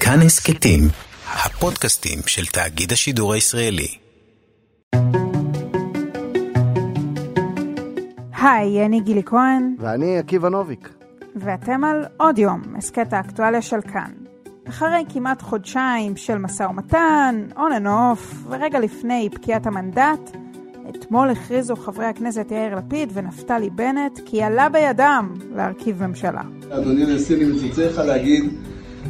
כאן הסכתים, הפודקאסטים של תאגיד השידור הישראלי. היי, אני גילי כהן, ואני עקיבא נוביק. ואתם על עוד יום, הסכת האקטואליה של כאן. אחרי כמעט חודשיים של משא ומתן, on and off, ורגע לפני פקיעת המנדט, אתמול הכריזו חברי הכנסת יאיר לפיד ונפתלי בנט כי עלה בידם להרכיב ממשלה. אדוני הנשיא, אני מצטער לך להגיד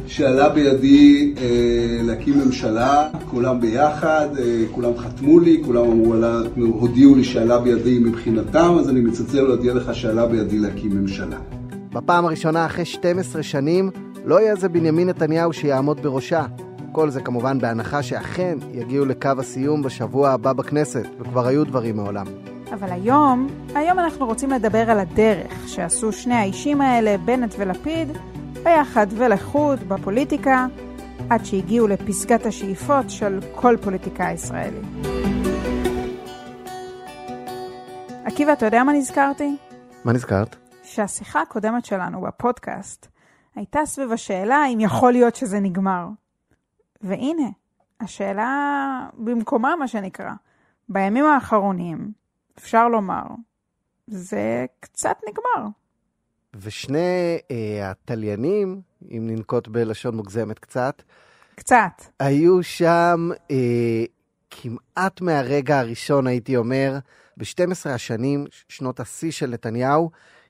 שעלה בידי אה, להקים ממשלה, כולם ביחד, אה, כולם חתמו לי, כולם אמרו, עלה, הודיעו לי שעלה בידי מבחינתם, אז אני מצטער להודיע לך שעלה בידי להקים ממשלה. בפעם הראשונה אחרי 12 שנים, לא יהיה זה בנימין נתניהו שיעמוד בראשה. כל זה כמובן בהנחה שאכן יגיעו לקו הסיום בשבוע הבא בכנסת, וכבר היו דברים מעולם. אבל היום, היום אנחנו רוצים לדבר על הדרך שעשו שני האישים האלה, בנט ולפיד, ביחד ולחוד בפוליטיקה, עד שהגיעו לפסגת השאיפות של כל פוליטיקאי ישראלי. עקיבא, אתה יודע מה נזכרתי? מה נזכרת? שהשיחה הקודמת שלנו בפודקאסט הייתה סביב השאלה אם יכול להיות שזה נגמר. והנה, השאלה במקומה, מה שנקרא. בימים האחרונים, אפשר לומר, זה קצת נגמר. ושני אה, התליינים, אם ננקוט בלשון מוגזמת קצת, קצת. היו שם אה, כמעט מהרגע הראשון, הייתי אומר, ב-12 השנים, שנות השיא של נתניהו,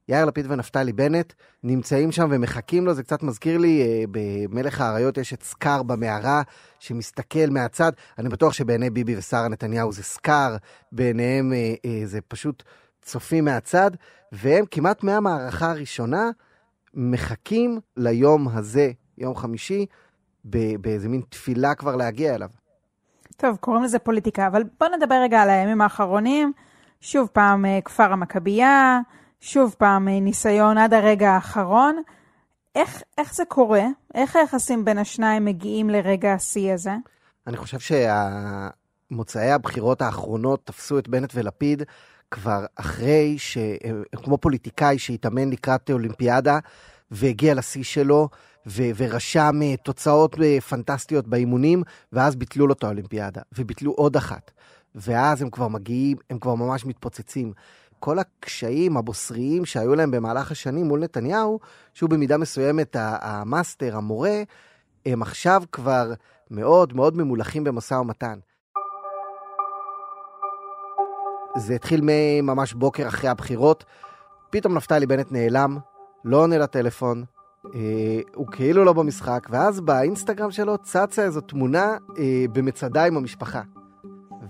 יאיר לפיד ונפתלי בנט נמצאים שם ומחכים לו, זה קצת מזכיר לי, אה, במלך האריות יש את סקאר במערה שמסתכל מהצד, אני בטוח שבעיני ביבי ושרה נתניהו זה סקאר, בעיניהם אה, אה, זה פשוט צופים מהצד, והם כמעט מהמערכה הראשונה מחכים ליום הזה, יום חמישי, באיזה מין תפילה כבר להגיע אליו. טוב, קוראים לזה פוליטיקה, אבל בוא נדבר רגע על הימים האחרונים. שוב פעם, כפר המכבייה, שוב פעם, ניסיון עד הרגע האחרון. איך, איך זה קורה? איך היחסים בין השניים מגיעים לרגע השיא הזה? אני חושב שמוצאי הבחירות האחרונות תפסו את בנט ולפיד כבר אחרי, ש... כמו פוליטיקאי שהתאמן לקראת אולימפיאדה והגיע לשיא שלו, ו... ורשם תוצאות פנטסטיות באימונים, ואז ביטלו לו את האולימפיאדה, וביטלו עוד אחת. ואז הם כבר מגיעים, הם כבר ממש מתפוצצים. כל הקשיים הבוסריים שהיו להם במהלך השנים מול נתניהו, שהוא במידה מסוימת המאסטר, המורה, הם עכשיו כבר מאוד מאוד ממולחים במשא ומתן. זה התחיל מממש בוקר אחרי הבחירות, פתאום נפתלי בנט נעלם, לא עונה לטלפון, אה, הוא כאילו לא במשחק, ואז באינסטגרם שלו צצה איזו תמונה אה, במצדה עם המשפחה.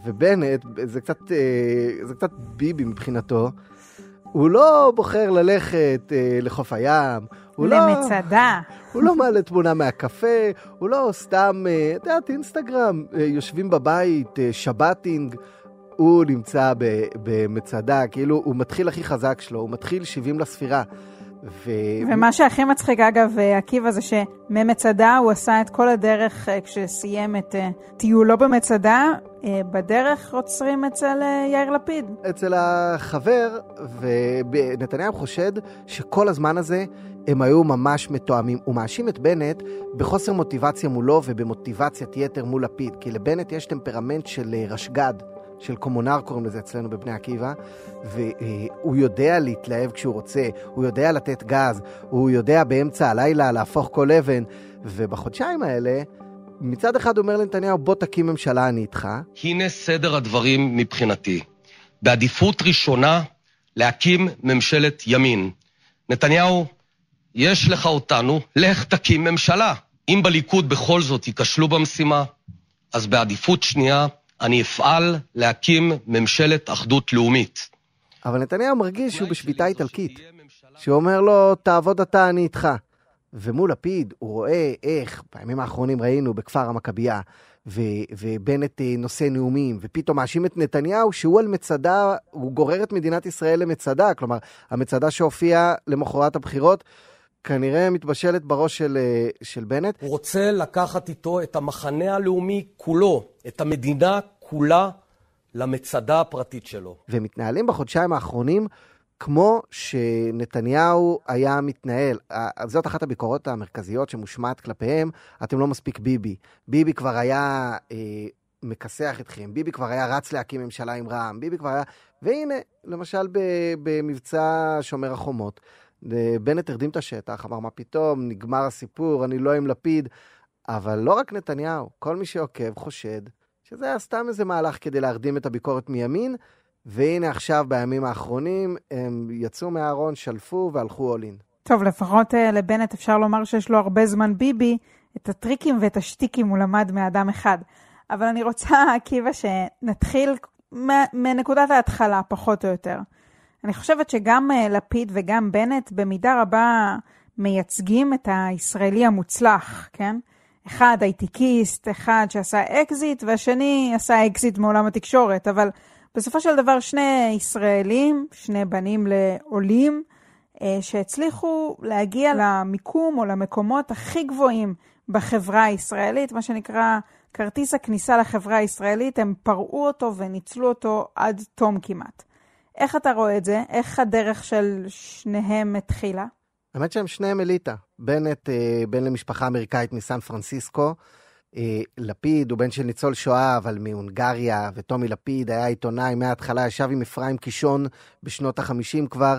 ובנט, זה קצת, אה, זה קצת ביבי מבחינתו, הוא לא בוחר ללכת אה, לחוף הים. הוא למצדה. לא, הוא לא מעלה תמונה מהקפה, הוא לא סתם, אה, את יודעת, אינסטגרם, יושבים בבית, שבתינג. הוא נמצא במצדה, כאילו, הוא מתחיל הכי חזק שלו, הוא מתחיל 70 לספירה. ו... ומה שהכי מצחיק, אגב, עקיבא, זה שממצדה הוא עשה את כל הדרך כשסיים את טיולו במצדה, אה, בדרך עוצרים אצל אה, יאיר לפיד. אצל החבר, ונתניהו חושד שכל הזמן הזה הם היו ממש מתואמים. הוא מאשים את בנט בחוסר מוטיבציה מולו ובמוטיבציית יתר מול לפיד, כי לבנט יש טמפרמנט של אה, רשג"ד. של קומונר קוראים לזה אצלנו בבני עקיבא, והוא יודע להתלהב כשהוא רוצה, הוא יודע לתת גז, הוא יודע באמצע הלילה להפוך כל אבן, ובחודשיים האלה מצד אחד אומר לנתניהו, בוא תקים ממשלה, אני איתך. הנה סדר הדברים מבחינתי. בעדיפות ראשונה, להקים ממשלת ימין. נתניהו, יש לך אותנו, לך תקים ממשלה. אם בליכוד בכל זאת ייכשלו במשימה, אז בעדיפות שנייה, אני אפעל להקים ממשלת אחדות לאומית. אבל נתניהו מרגיש שהוא בשביתה איטלקית. שהוא אומר לו, תעבוד אתה, אני איתך. ומול לפיד הוא רואה איך, בימים האחרונים ראינו בכפר המכבייה, ו- ובנט אה, נושא נאומים, ופתאום מאשים את נתניהו שהוא על מצדה, הוא גורר את מדינת ישראל למצדה, כלומר, המצדה שהופיעה למחרת הבחירות, כנראה מתבשלת בראש של, אה, של בנט. הוא רוצה לקחת איתו את המחנה הלאומי כולו, את המדינה כולה, למצדה הפרטית שלו. ומתנהלים בחודשיים האחרונים כמו שנתניהו היה מתנהל. זאת אחת הביקורות המרכזיות שמושמעת כלפיהם, אתם לא מספיק ביבי. ביבי כבר היה אה, מכסח אתכם, ביבי כבר היה רץ להקים ממשלה עם רע"מ, ביבי כבר היה... והנה, למשל במבצע שומר החומות, בנט הרדים את השטח, אמר, מה פתאום, נגמר הסיפור, אני לא עם לפיד. אבל לא רק נתניהו, כל מי שעוקב חושד שזה היה סתם איזה מהלך כדי להרדים את הביקורת מימין, והנה עכשיו, בימים האחרונים, הם יצאו מהארון, שלפו והלכו אולין. טוב, לפחות uh, לבנט אפשר לומר שיש לו הרבה זמן ביבי, את הטריקים ואת השטיקים הוא למד מאדם אחד. אבל אני רוצה, עקיבא, שנתחיל מנקודת ההתחלה, פחות או יותר. אני חושבת שגם uh, לפיד וגם בנט במידה רבה מייצגים את הישראלי המוצלח, כן? אחד הייטקיסט, אחד שעשה אקזיט, והשני עשה אקזיט מעולם התקשורת, אבל בסופו של דבר שני ישראלים, שני בנים לעולים, אה, שהצליחו להגיע למיקום או למקומות הכי גבוהים בחברה הישראלית, מה שנקרא כרטיס הכניסה לחברה הישראלית, הם פרעו אותו וניצלו אותו עד תום כמעט. איך אתה רואה את זה? איך הדרך של שניהם התחילה? האמת שהם שניהם אליטה. בנט אה, בן למשפחה אמריקאית מסן פרנסיסקו, אה, לפיד הוא בן של ניצול שואה, אבל מהונגריה, וטומי לפיד היה עיתונאי מההתחלה, ישב עם אפרים קישון בשנות החמישים כבר,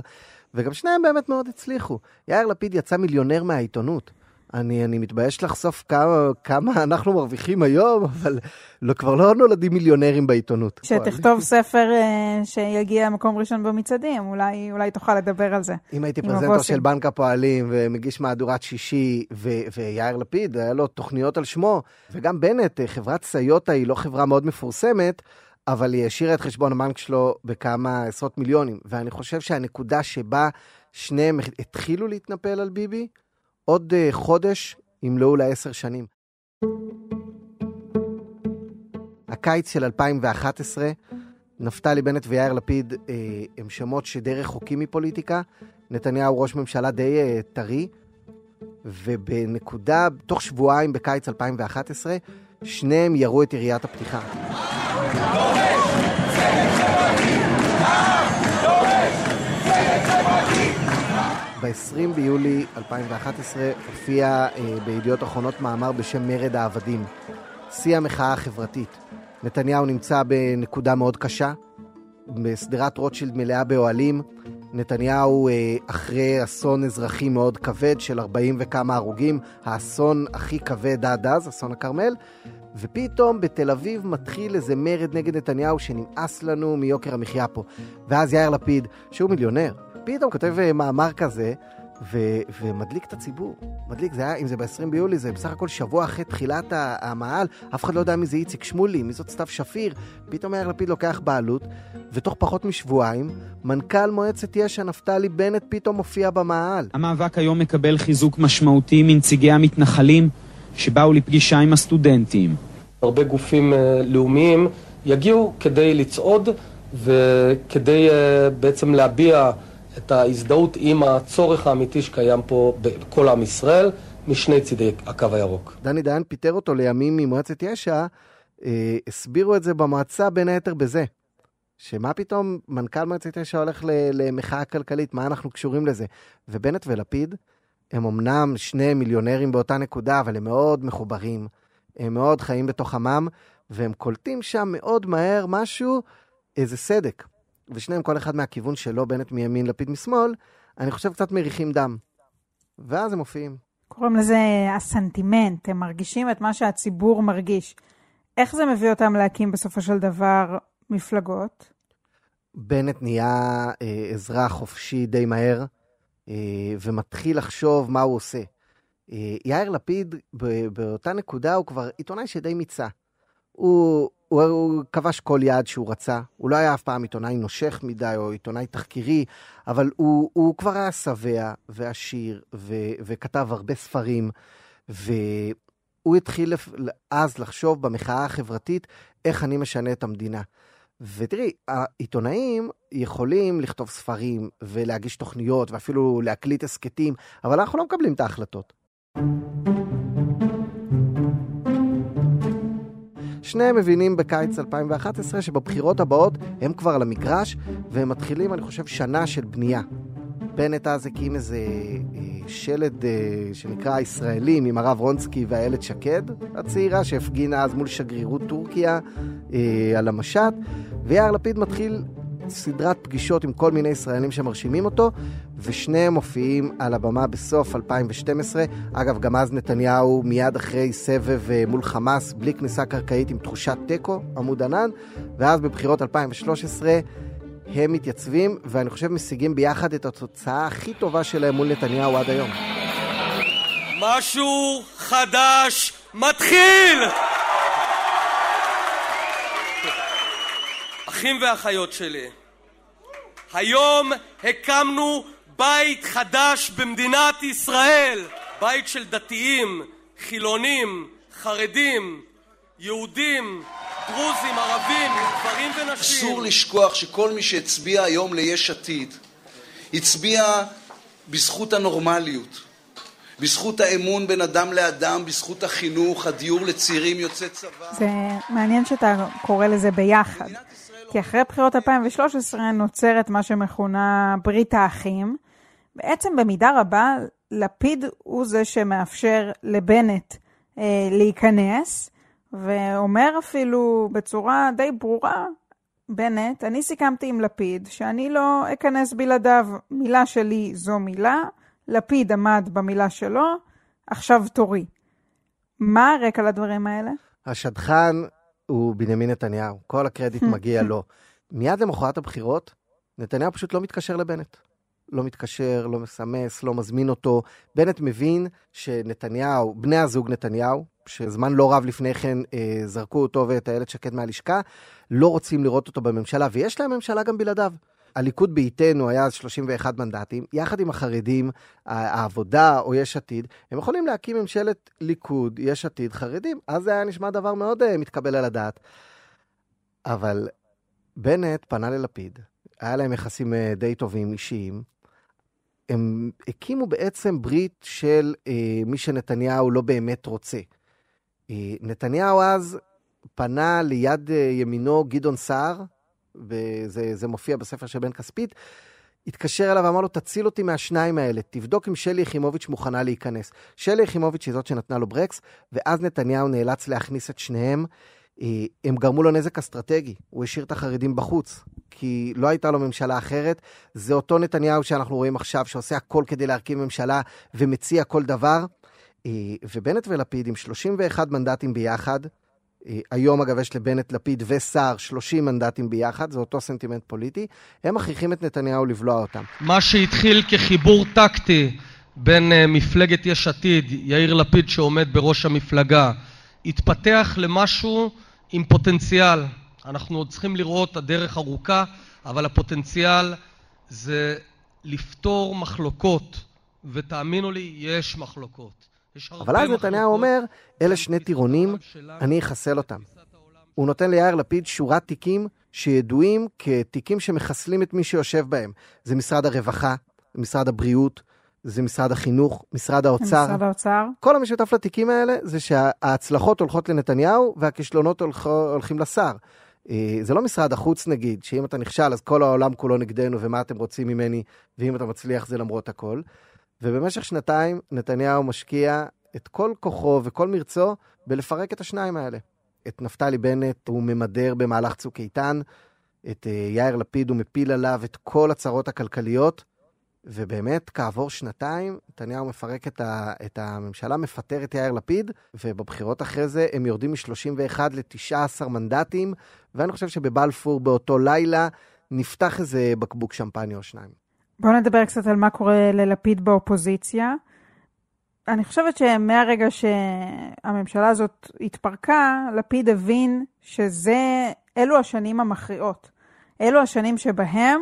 וגם שניהם באמת מאוד הצליחו. יאיר לפיד יצא מיליונר מהעיתונות. אני, אני מתבייש לחשוף כמה, כמה אנחנו מרוויחים היום, אבל לא, כבר לא נולדים מיליונרים בעיתונות. שתכתוב ספר uh, שיגיע מקום ראשון במצעדים, אולי, אולי תוכל לדבר על זה. אם הייתי פרזנטור של בנק הפועלים ומגיש מהדורת שישי, ו- ויאיר לפיד, היה לו תוכניות על שמו, וגם בנט, חברת סיוטה היא לא חברה מאוד מפורסמת, אבל היא השאירה את חשבון הבנק שלו בכמה עשרות מיליונים. ואני חושב שהנקודה שבה שניהם התחילו להתנפל על ביבי, עוד uh, חודש ימלאו לה עשר שנים. הקיץ של 2011, נפתלי בנט ויאיר לפיד אה, הם שמות שדי רחוקים מפוליטיקה. נתניהו ראש ממשלה די אה, טרי, ובנקודה, תוך שבועיים בקיץ 2011, שניהם ירו את יריית הפתיחה. ב-20 ביולי 2011 הופיע אה, בידיעות אחרונות מאמר בשם מרד העבדים, שיא המחאה החברתית. נתניהו נמצא בנקודה מאוד קשה, בשדרת רוטשילד מלאה באוהלים. נתניהו אה, אחרי אסון אזרחי מאוד כבד של 40 וכמה הרוגים, האסון הכי כבד עד אז, אסון הכרמל, ופתאום בתל אביב מתחיל איזה מרד נגד נתניהו שנמאס לנו מיוקר המחיה פה. ואז יאיר לפיד, שהוא מיליונר, פתאום כותב אה, מאמר כזה, ו- ומדליק את הציבור. מדליק, זה היה, אם זה ב-20 ביולי, זה בסך הכל שבוע אחרי תחילת המאהל, אף אחד לא יודע מי זה איציק שמולי, מי זאת סתיו שפיר. פתאום יאיר לפיד לוקח בעלות, ותוך פחות משבועיים, מנכ"ל מועצת יש"ע נפתלי בנט פתאום מופיע במאהל. המאבק היום מקבל חיזוק משמעותי מנציגי המתנחלים שבאו לפגישה עם הסטודנטים. הרבה גופים אה, לאומיים יגיעו כדי לצעוד וכדי אה, בעצם להביע את ההזדהות עם הצורך האמיתי שקיים פה בכל עם ישראל, משני צידי הקו הירוק. דני דיין פיטר אותו לימים ממועצת יש"ע, אה, הסבירו את זה במועצה בין היתר בזה. שמה פתאום מנכ"ל מועצת יש"ע הולך למחאה כלכלית, מה אנחנו קשורים לזה? ובנט ולפיד, הם אמנם שני מיליונרים באותה נקודה, אבל הם מאוד מחוברים, הם מאוד חיים בתוך עמם, והם קולטים שם מאוד מהר משהו, איזה סדק. ושניהם כל אחד מהכיוון שלו, בנט מימין, לפיד משמאל, אני חושב קצת מריחים דם. ואז הם מופיעים. קוראים לזה הסנטימנט, הם מרגישים את מה שהציבור מרגיש. איך זה מביא אותם להקים בסופו של דבר מפלגות? בנט נהיה אה, אזרח חופשי די מהר, אה, ומתחיל לחשוב מה הוא עושה. אה, יאיר לפיד, באותה נקודה, הוא כבר עיתונאי שדי מיצה. הוא, הוא, הוא כבש כל יעד שהוא רצה. הוא לא היה אף פעם עיתונאי נושך מדי או עיתונאי תחקירי, אבל הוא, הוא כבר היה שבע ועשיר ו, וכתב הרבה ספרים, והוא התחיל אז לחשוב במחאה החברתית איך אני משנה את המדינה. ותראי, העיתונאים יכולים לכתוב ספרים ולהגיש תוכניות ואפילו להקליט הסכתים, אבל אנחנו לא מקבלים את ההחלטות. שניהם מבינים בקיץ 2011 שבבחירות הבאות הם כבר על המגרש, והם מתחילים, אני חושב, שנה של בנייה. בנט אז הקים איזה אה, שלד אה, שנקרא הישראלים עם הרב רונסקי ואיילת שקד הצעירה שהפגינה אז מול שגרירות טורקיה אה, על המשט ויאיר לפיד מתחיל סדרת פגישות עם כל מיני ישראלים שמרשימים אותו ושניהם מופיעים על הבמה בסוף 2012. אגב, גם אז נתניהו מיד אחרי סבב מול חמאס בלי כניסה קרקעית עם תחושת תיקו, עמוד ענן ואז בבחירות 2013 הם מתייצבים, ואני חושב משיגים ביחד את התוצאה הכי טובה שלהם מול נתניהו עד היום. משהו חדש מתחיל! אחים ואחיות שלי, היום הקמנו בית חדש במדינת ישראל, בית של דתיים, חילונים, חרדים, יהודים, דרוזים, ערבים, גברים ונשים. אסור לשכוח שכל מי שהצביע היום ליש עתיד, הצביע בזכות הנורמליות, בזכות האמון בין אדם לאדם, בזכות החינוך, הדיור לצעירים יוצאי צבא. זה מעניין שאתה קורא לזה ביחד. כי אחרי בחירות 2013 נוצרת מה שמכונה ברית האחים. בעצם במידה רבה לפיד הוא זה שמאפשר לבנט אה, להיכנס, ואומר אפילו בצורה די ברורה, בנט, אני סיכמתי עם לפיד שאני לא אכנס בלעדיו. מילה שלי זו מילה, לפיד עמד במילה שלו, עכשיו תורי. מה הרקע לדברים האלה? השדכן הוא בנימין נתניהו, כל הקרדיט מגיע לו. מיד למחרת הבחירות, נתניהו פשוט לא מתקשר לבנט. לא מתקשר, לא מסמס, לא מזמין אותו. בנט מבין שנתניהו, בני הזוג נתניהו, שזמן לא רב לפני כן אה, זרקו אותו ואת איילת שקד מהלשכה, לא רוצים לראות אותו בממשלה, ויש להם ממשלה גם בלעדיו. הליכוד בעיתנו היה אז 31 מנדטים, יחד עם החרדים, העבודה או יש עתיד, הם יכולים להקים ממשלת ליכוד, יש עתיד, חרדים. אז זה היה נשמע דבר מאוד uh, מתקבל על הדעת. אבל בנט פנה ללפיד, היה להם יחסים uh, די טובים, אישיים. הם הקימו בעצם ברית של uh, מי שנתניהו לא באמת רוצה. Uh, נתניהו אז פנה ליד uh, ימינו גדעון סער, וזה מופיע בספר של בן כספית, התקשר אליו ואמר לו, תציל אותי מהשניים האלה, תבדוק אם שלי יחימוביץ' מוכנה להיכנס. שלי יחימוביץ' היא זאת שנתנה לו ברקס, ואז נתניהו נאלץ להכניס את שניהם. אה, הם גרמו לו נזק אסטרטגי, הוא השאיר את החרדים בחוץ, כי לא הייתה לו ממשלה אחרת. זה אותו נתניהו שאנחנו רואים עכשיו, שעושה הכל כדי להרכיב ממשלה ומציע כל דבר. אה, ובנט ולפיד עם 31 מנדטים ביחד, אה, היום אגב יש לבנט, לפיד וסער 30 מנדטים ביחד, זה אותו סנטימנט פוליטי, הם מכריחים את נתניהו לבלוע אותם. מה שהתחיל כחיבור טקטי בין מפלגת יש עתיד, יאיר לפיד שעומד בראש המפלגה, התפתח למשהו עם פוטנציאל. אנחנו עוד צריכים לראות, הדרך ארוכה, אבל הפוטנציאל זה לפתור מחלוקות, ותאמינו לי, יש מחלוקות. אבל אז נתניהו אומר, אלה שני טירונים, אני אחסל אותם. הוא נותן ליאיר לפיד שורת תיקים שידועים כתיקים שמחסלים את מי שיושב בהם. זה משרד הרווחה, משרד הבריאות, זה משרד החינוך, משרד האוצר. משרד האוצר. כל המשותף לתיקים האלה זה שההצלחות הולכות לנתניהו והכישלונות הולכים לשר. אה, זה לא משרד החוץ נגיד, שאם אתה נכשל אז כל העולם כולו נגדנו ומה אתם רוצים ממני, ואם אתה מצליח זה למרות הכל. ובמשך שנתיים נתניהו משקיע את כל כוחו וכל מרצו בלפרק את השניים האלה. את נפתלי בנט הוא ממדר במהלך צוק איתן, את אה, יאיר לפיד הוא מפיל עליו את כל הצרות הכלכליות, ובאמת, כעבור שנתיים, נתניהו מפרק את, ה, את הממשלה, מפטר את יאיר לפיד, ובבחירות אחרי זה הם יורדים מ-31 ל-19 מנדטים, ואני חושב שבבלפור באותו לילה נפתח איזה בקבוק שמפניה או שניים. בואו נדבר קצת על מה קורה ללפיד באופוזיציה. אני חושבת שמהרגע שהממשלה הזאת התפרקה, לפיד הבין שזה, אלו השנים המכריעות. אלו השנים שבהם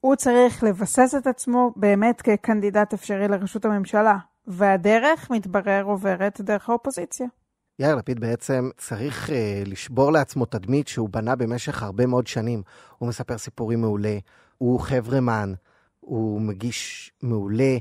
הוא צריך לבסס את עצמו באמת כקנדידט אפשרי לראשות הממשלה, והדרך, מתברר, עוברת דרך האופוזיציה. יאיר לפיד בעצם צריך uh, לשבור לעצמו תדמית שהוא בנה במשך הרבה מאוד שנים. הוא מספר סיפורים מעולה, הוא חברמן, הוא מגיש מעולה,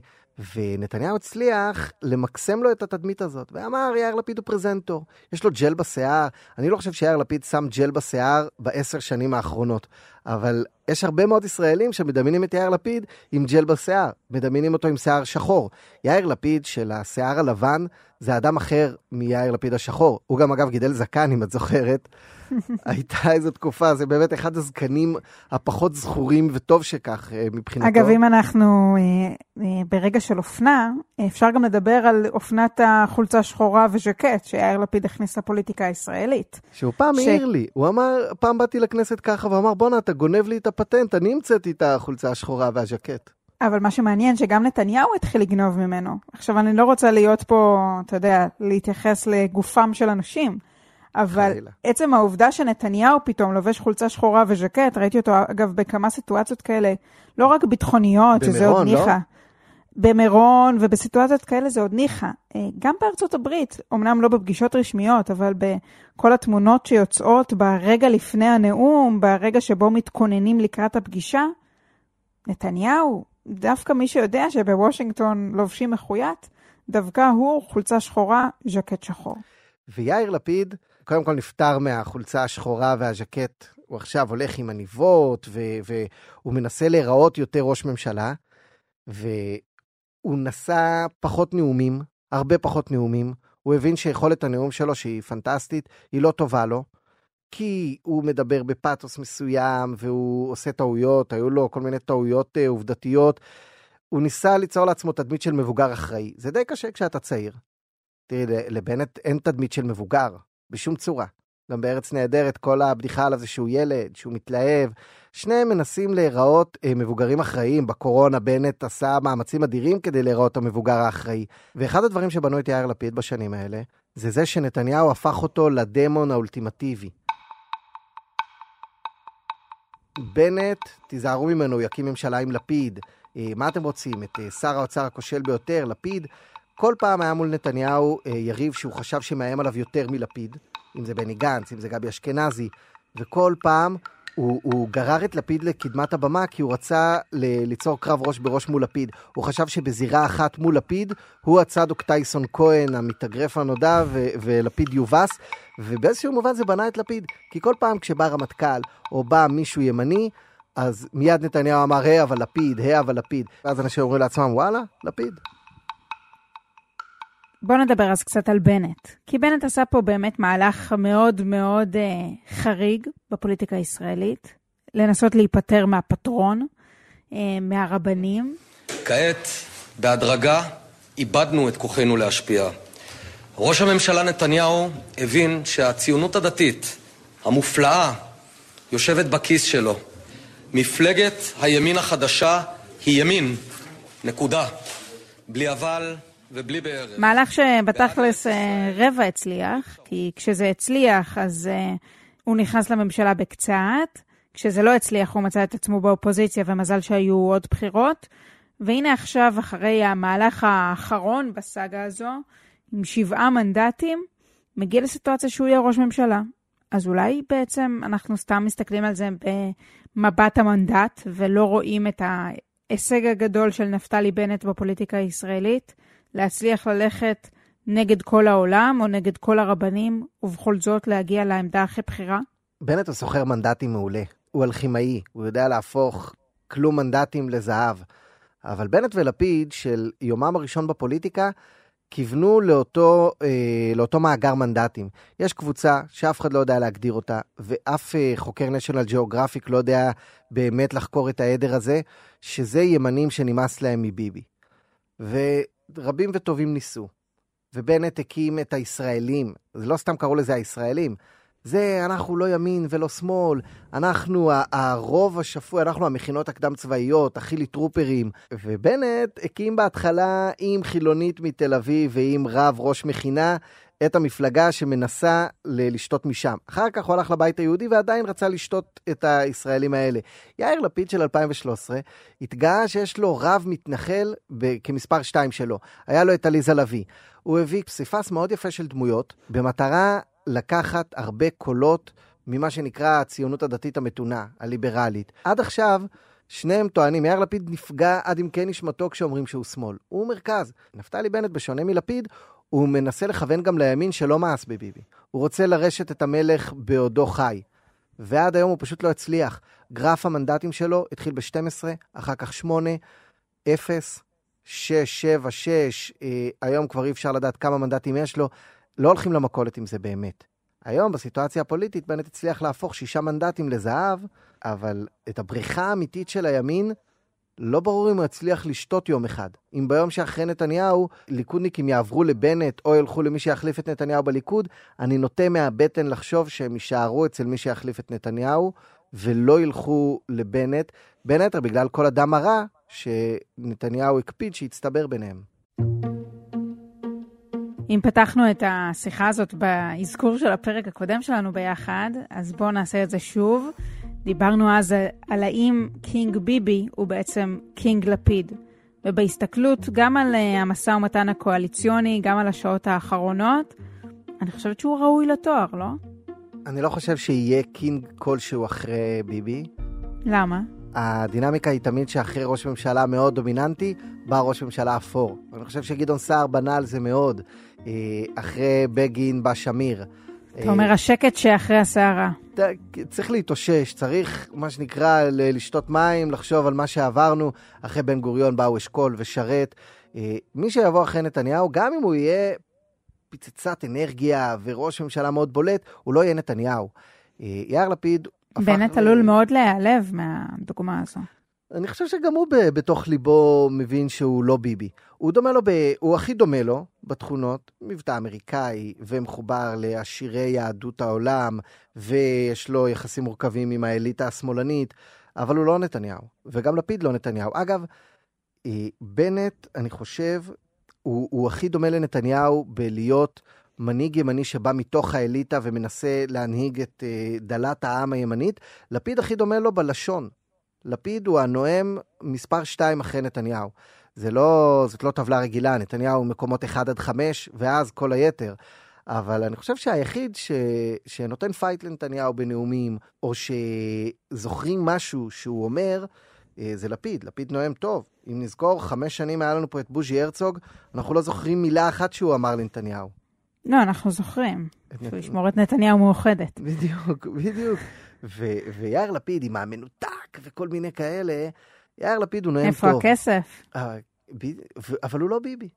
ונתניהו הצליח למקסם לו את התדמית הזאת, ואמר, יאיר לפיד הוא פרזנטור, יש לו ג'ל בשיער. אני לא חושב שיאיר לפיד שם ג'ל בשיער בעשר שנים האחרונות, אבל יש הרבה מאוד ישראלים שמדמיינים את יאיר לפיד עם ג'ל בשיער, מדמיינים אותו עם שיער שחור. יאיר לפיד של השיער הלבן זה אדם אחר מיאיר לפיד השחור. הוא גם אגב גידל זקן, אם את זוכרת. הייתה איזו תקופה, זה באמת אחד הזקנים הפחות זכורים, וטוב שכך אה, מבחינתו. אגב, אם אנחנו אה, אה, ברגע של אופנה, אפשר גם לדבר על אופנת החולצה השחורה וז'קט שיאיר לפיד הכניס לפוליטיקה הישראלית. שהוא פעם ש... העיר לי, הוא אמר, פעם באתי לכנסת ככה, ואמר, בואנה, אתה גונב לי את הפטנט, אני המצאתי את החולצה השחורה והז'קט. אבל מה שמעניין שגם נתניהו התחיל לגנוב ממנו. עכשיו, אני לא רוצה להיות פה, אתה יודע, להתייחס לגופם של אנשים, אבל חלילה. עצם העובדה שנתניהו פתאום לובש חולצה שחורה וז'קט, ראיתי אותו אגב בכמה סיטואציות כאלה, לא רק ביטחוניות, במירון, שזה עוד לא? במירון ובסיטואציות כאלה זה עוד ניחא. אה, גם בארצות הברית, אמנם לא בפגישות רשמיות, אבל בכל התמונות שיוצאות ברגע לפני הנאום, ברגע שבו מתכוננים לקראת הפגישה, נתניהו, דווקא מי שיודע שבוושינגטון לובשים מחויית, דווקא הוא חולצה שחורה, ז'קט שחור. ויאיר לפיד, קודם כל נפטר מהחולצה השחורה והז'קט, הוא עכשיו הולך עם עניבות, והוא מנסה להיראות יותר ראש ממשלה, והוא נשא פחות נאומים, הרבה פחות נאומים. הוא הבין שיכולת הנאום שלו, שהיא פנטסטית, היא לא טובה לו. כי הוא מדבר בפאתוס מסוים והוא עושה טעויות, היו לו כל מיני טעויות uh, עובדתיות. הוא ניסה ליצור לעצמו תדמית של מבוגר אחראי. זה די קשה כשאתה צעיר. תראי, לבנט אין תדמית של מבוגר, בשום צורה. גם בארץ נהדרת, כל הבדיחה עליו זה שהוא ילד, שהוא מתלהב. שניהם מנסים להיראות אה, מבוגרים אחראיים. בקורונה בנט עשה מאמצים אדירים כדי להיראות המבוגר האחראי. ואחד הדברים שבנו את יאיר לפיד בשנים האלה, זה זה שנתניהו הפך אותו לדמון האולטימטיבי. בנט, תיזהרו ממנו, יקים ממשלה עם לפיד. אה, מה אתם רוצים? את אה, שר האוצר הכושל ביותר, לפיד? כל פעם היה מול נתניהו יריב שהוא חשב שמאיים עליו יותר מלפיד, אם זה בני גנץ, אם זה גבי אשכנזי, וכל פעם הוא, הוא גרר את לפיד לקדמת הבמה כי הוא רצה ל- ליצור קרב ראש בראש מול לפיד. הוא חשב שבזירה אחת מול לפיד, הוא הצדוק טייסון כהן, המתאגרף הנודע, ו- ולפיד יובס, ובאיזשהו מובן זה בנה את לפיד. כי כל פעם כשבא רמטכ"ל, או בא מישהו ימני, אז מיד נתניהו אמר, היי אבל לפיד, היי אבל לפיד. ואז אנשים אומרים לעצמם, וואלה, לפיד. בואו נדבר אז קצת על בנט. כי בנט עשה פה באמת מהלך מאוד מאוד אה, חריג בפוליטיקה הישראלית, לנסות להיפטר מהפטרון, אה, מהרבנים. כעת, בהדרגה, איבדנו את כוחנו להשפיע. ראש הממשלה נתניהו הבין שהציונות הדתית המופלאה יושבת בכיס שלו. מפלגת הימין החדשה היא ימין, נקודה. בלי אבל, ובלי בערך. מהלך שבתכלס אה, רבע הצליח, כי כשזה הצליח אז uh, הוא נכנס לממשלה בקצת, כשזה לא הצליח הוא מצא את עצמו באופוזיציה ומזל שהיו עוד בחירות, והנה עכשיו, אחרי המהלך האחרון בסאגה הזו, עם שבעה מנדטים, מגיע לסיטואציה שהוא יהיה ראש ממשלה. אז אולי בעצם אנחנו סתם מסתכלים על זה במבט המנדט, ולא רואים את ההישג הגדול של נפתלי בנט בפוליטיקה הישראלית, להצליח ללכת נגד כל העולם או נגד כל הרבנים, ובכל זאת להגיע לעמדה הכי בכירה? בנט הוא סוחר מנדטים מעולה. הוא אלכימאי, הוא יודע להפוך כלום מנדטים לזהב. אבל בנט ולפיד של יומם הראשון בפוליטיקה, כיוונו לאותו, אה, לאותו מאגר מנדטים. יש קבוצה שאף אחד לא יודע להגדיר אותה, ואף אה, חוקר national geographic לא יודע באמת לחקור את העדר הזה, שזה ימנים שנמאס להם מביבי. ורבים וטובים ניסו. ובנט הקים את הישראלים, זה לא סתם קראו לזה הישראלים, זה אנחנו לא ימין ולא שמאל, אנחנו הרוב השפוי, אנחנו המכינות הקדם צבאיות, החילי טרופרים. ובנט הקים בהתחלה עם חילונית מתל אביב ועם רב ראש מכינה את המפלגה שמנסה לשתות משם. אחר כך הוא הלך לבית היהודי ועדיין רצה לשתות את הישראלים האלה. יאיר לפיד של 2013 התגאה שיש לו רב מתנחל כמספר 2 שלו. היה לו את עליזה לביא. הוא הביא פסיפס מאוד יפה של דמויות במטרה לקחת הרבה קולות ממה שנקרא הציונות הדתית המתונה, הליברלית. עד עכשיו, שניהם טוענים, יאיר לפיד נפגע עד עמקי נשמתו כשאומרים שהוא שמאל. הוא מרכז. נפתלי בנט, בשונה מלפיד, הוא מנסה לכוון גם לימין שלא מאס בביבי. הוא רוצה לרשת את המלך בעודו חי. ועד היום הוא פשוט לא הצליח. גרף המנדטים שלו התחיל ב-12, אחר כך 8, 0, 6, 7, 6, אה, היום כבר אי אפשר לדעת כמה מנדטים יש לו. לא הולכים למכולת עם זה באמת. היום, בסיטואציה הפוליטית, בנט הצליח להפוך שישה מנדטים לזהב, אבל את הבריכה האמיתית של הימין, לא ברור אם הוא יצליח לשתות יום אחד. אם ביום שאחרי נתניהו, ליכודניקים יעברו לבנט או ילכו למי שיחליף את נתניהו בליכוד, אני נוטה מהבטן לחשוב שהם יישארו אצל מי שיחליף את נתניהו, ולא ילכו לבנט, בין היתר בגלל כל הדם הרע שנתניהו הקפיד שהצטבר ביניהם. אם פתחנו את השיחה הזאת באזכור של הפרק הקודם שלנו ביחד, אז בואו נעשה את זה שוב. דיברנו אז על האם king ביבי הוא בעצם king לפיד. ובהסתכלות גם על אה, המשא ומתן הקואליציוני, גם על השעות האחרונות, אני חושבת שהוא ראוי לתואר, לא? אני לא חושב שיהיה קינג כלשהו אחרי ביבי. למה? הדינמיקה היא תמיד שאחרי ראש ממשלה מאוד דומיננטי, בא ראש ממשלה אפור. אני חושב שגדעון סער בנה על זה מאוד. אה, אחרי בגין בא שמיר. אתה אומר השקט שאחרי הסערה. צריך להתאושש, צריך, מה שנקרא, לשתות מים, לחשוב על מה שעברנו. אחרי בן גוריון באו אשכול ושרת. אה, מי שיבוא אחרי נתניהו, גם אם הוא יהיה פצצת אנרגיה וראש ממשלה מאוד בולט, הוא לא יהיה נתניהו. אה, יאיר לפיד... בנט עלול מאוד להיעלב מהדוגמה הזו. אני חושב שגם הוא בתוך ליבו מבין שהוא לא ביבי. הוא דומה לו, ב... הוא הכי דומה לו בתכונות, מבטא אמריקאי ומחובר לעשירי יהדות העולם, ויש לו יחסים מורכבים עם האליטה השמאלנית, אבל הוא לא נתניהו, וגם לפיד לא נתניהו. אגב, אה, בנט, אני חושב, הוא, הוא הכי דומה לנתניהו בלהיות מנהיג ימני שבא מתוך האליטה ומנסה להנהיג את uh, דלת העם הימנית. לפיד הכי דומה לו בלשון. לפיד הוא הנואם מספר 2 אחרי נתניהו. זה לא, זאת לא טבלה רגילה, נתניהו מקומות 1 עד 5, ואז כל היתר. אבל אני חושב שהיחיד ש... שנותן fight לנתניהו בנאומים, או שזוכרים משהו שהוא אומר, אה, זה לפיד. לפיד נואם טוב. אם נזכור, חמש שנים היה לנו פה את בוז'י הרצוג, אנחנו לא זוכרים מילה אחת שהוא אמר לנתניהו. לא, אנחנו זוכרים. שהוא ישמור את נתניהו מאוחדת. בדיוק, בדיוק. ויאיר לפיד עם המנותק וכל מיני כאלה, יאיר לפיד הוא נואם טוב. איפה הכסף? אה, אבל הוא לא ביבי.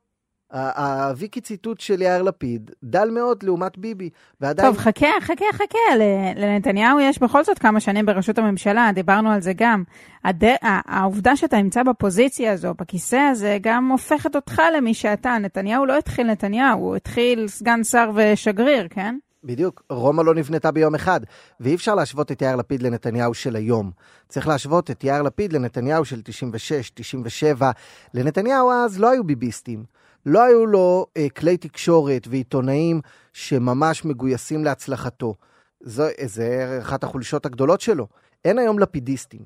הוויקי ציטוט של יאיר לפיד דל מאוד לעומת ביבי, ועדיין... טוב, חכה, חכה, חכה, לנתניהו יש בכל זאת כמה שנים בראשות הממשלה, דיברנו על זה גם. הד... העובדה שאתה נמצא בפוזיציה הזו, בכיסא הזה, גם הופכת אותך למי שאתה. נתניהו לא התחיל נתניהו, הוא התחיל סגן שר ושגריר, כן? בדיוק, רומא לא נבנתה ביום אחד, ואי אפשר להשוות את יאיר לפיד לנתניהו של היום. צריך להשוות את יאיר לפיד לנתניהו של 96, 97. לנתניהו אז לא היו ביביסטים. לא היו לו אה, כלי תקשורת ועיתונאים שממש מגויסים להצלחתו. זו, זה אחת החולשות הגדולות שלו. אין היום לפידיסטים.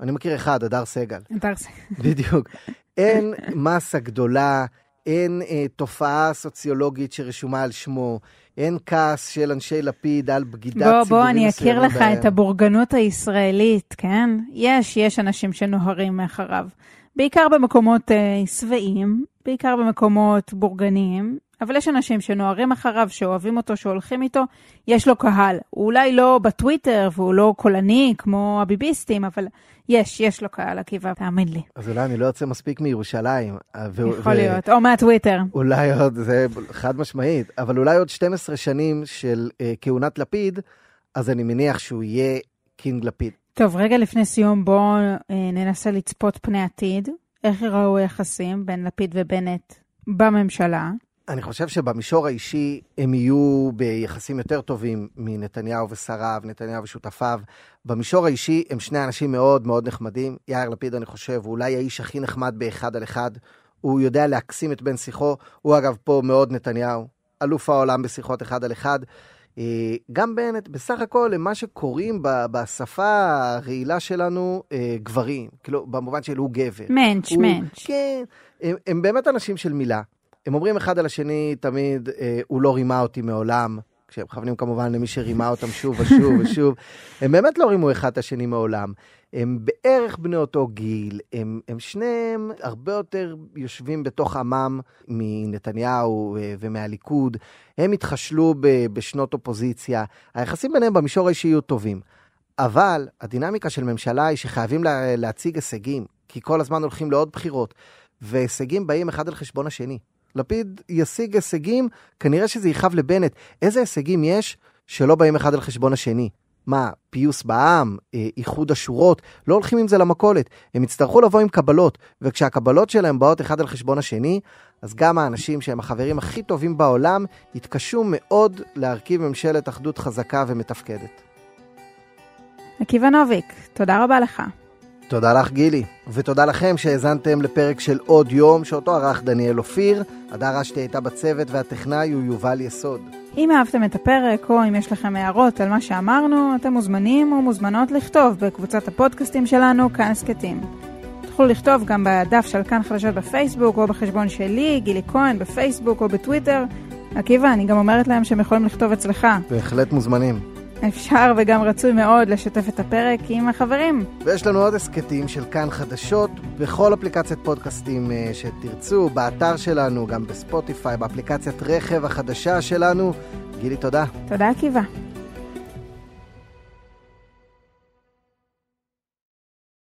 אני מכיר אחד, הדר סגל. הדר סגל. בדיוק. אין מסה גדולה, אין אה, תופעה סוציולוגית שרשומה על שמו, אין כעס של אנשי לפיד על בגידת ציבורים מסוימים בוא, בוא, אני אכיר לך בהם. את הבורגנות הישראלית, כן? יש, יש אנשים שנוהרים מאחריו. בעיקר במקומות אה, שבעים, בעיקר במקומות בורגניים, אבל יש אנשים שנוהרים אחריו, שאוהבים אותו, שהולכים איתו, יש לו קהל. הוא אולי לא בטוויטר והוא לא קולני כמו הביביסטים, אבל יש, יש לו קהל, עקיבא, תאמין לי. אז אולי אני לא יוצא מספיק מירושלים. ו- יכול ו- להיות, או מהטוויטר. אולי עוד, זה חד משמעית, אבל אולי עוד 12 שנים של uh, כהונת לפיד, אז אני מניח שהוא יהיה קינג לפיד. טוב, רגע לפני סיום בואו אה, ננסה לצפות פני עתיד. איך יראו היחסים בין לפיד ובנט בממשלה? אני חושב שבמישור האישי הם יהיו ביחסים יותר טובים מנתניהו ושריו, נתניהו ושותפיו. במישור האישי הם שני אנשים מאוד מאוד נחמדים. יאיר לפיד, אני חושב, הוא אולי האיש הכי נחמד באחד על אחד. הוא יודע להקסים את בן שיחו. הוא אגב פה מאוד נתניהו, אלוף העולם בשיחות אחד על אחד. אה, גם בנט, בסך הכל, הם מה שקוראים בשפה הרעילה שלנו אה, גברים, כאילו, במובן של הוא גבר. מענץ', מענץ'. כן, הם, הם באמת אנשים של מילה. הם אומרים אחד על השני תמיד, אה, הוא לא רימה אותי מעולם, כשהם מכוונים כמובן למי שרימה אותם שוב ושוב ושוב, הם באמת לא רימו אחד את השני מעולם. הם בערך בני אותו גיל, הם, הם שניהם הרבה יותר יושבים בתוך עמם מנתניהו אה, ומהליכוד. הם התחשלו ב, בשנות אופוזיציה, היחסים ביניהם במישור האישי יהיו טובים. אבל הדינמיקה של ממשלה היא שחייבים לה, להציג הישגים, כי כל הזמן הולכים לעוד בחירות, והישגים באים אחד על חשבון השני. לפיד ישיג הישגים, כנראה שזה יכאב לבנט. איזה הישגים יש שלא באים אחד על חשבון השני? מה, פיוס בעם, אה, איחוד השורות, לא הולכים עם זה למכולת. הם יצטרכו לבוא עם קבלות, וכשהקבלות שלהם באות אחד על חשבון השני, אז גם האנשים שהם החברים הכי טובים בעולם, יתקשו מאוד להרכיב ממשלת אחדות חזקה ומתפקדת. עקיבא נוביק, תודה רבה לך. תודה לך גילי, ותודה לכם שהאזנתם לפרק של עוד יום שאותו ערך דניאל אופיר, הדר אשתי הייתה בצוות והטכנאי הוא יובל יסוד. אם אהבתם את הפרק או אם יש לכם הערות על מה שאמרנו, אתם מוזמנים או מוזמנות לכתוב בקבוצת הפודקאסטים שלנו, כאן הסכתים. תוכלו לכתוב גם בדף של כאן חדשות בפייסבוק או בחשבון שלי, גילי כהן, בפייסבוק או בטוויטר. עקיבא, אני גם אומרת להם שהם יכולים לכתוב אצלך. בהחלט מוזמנים. אפשר וגם רצוי מאוד לשתף את הפרק עם החברים. ויש לנו עוד הסכתים של כאן חדשות בכל אפליקציית פודקאסטים אה, שתרצו, באתר שלנו, גם בספוטיפיי, באפליקציית רכב החדשה שלנו. גילי, תודה. תודה, עקיבא.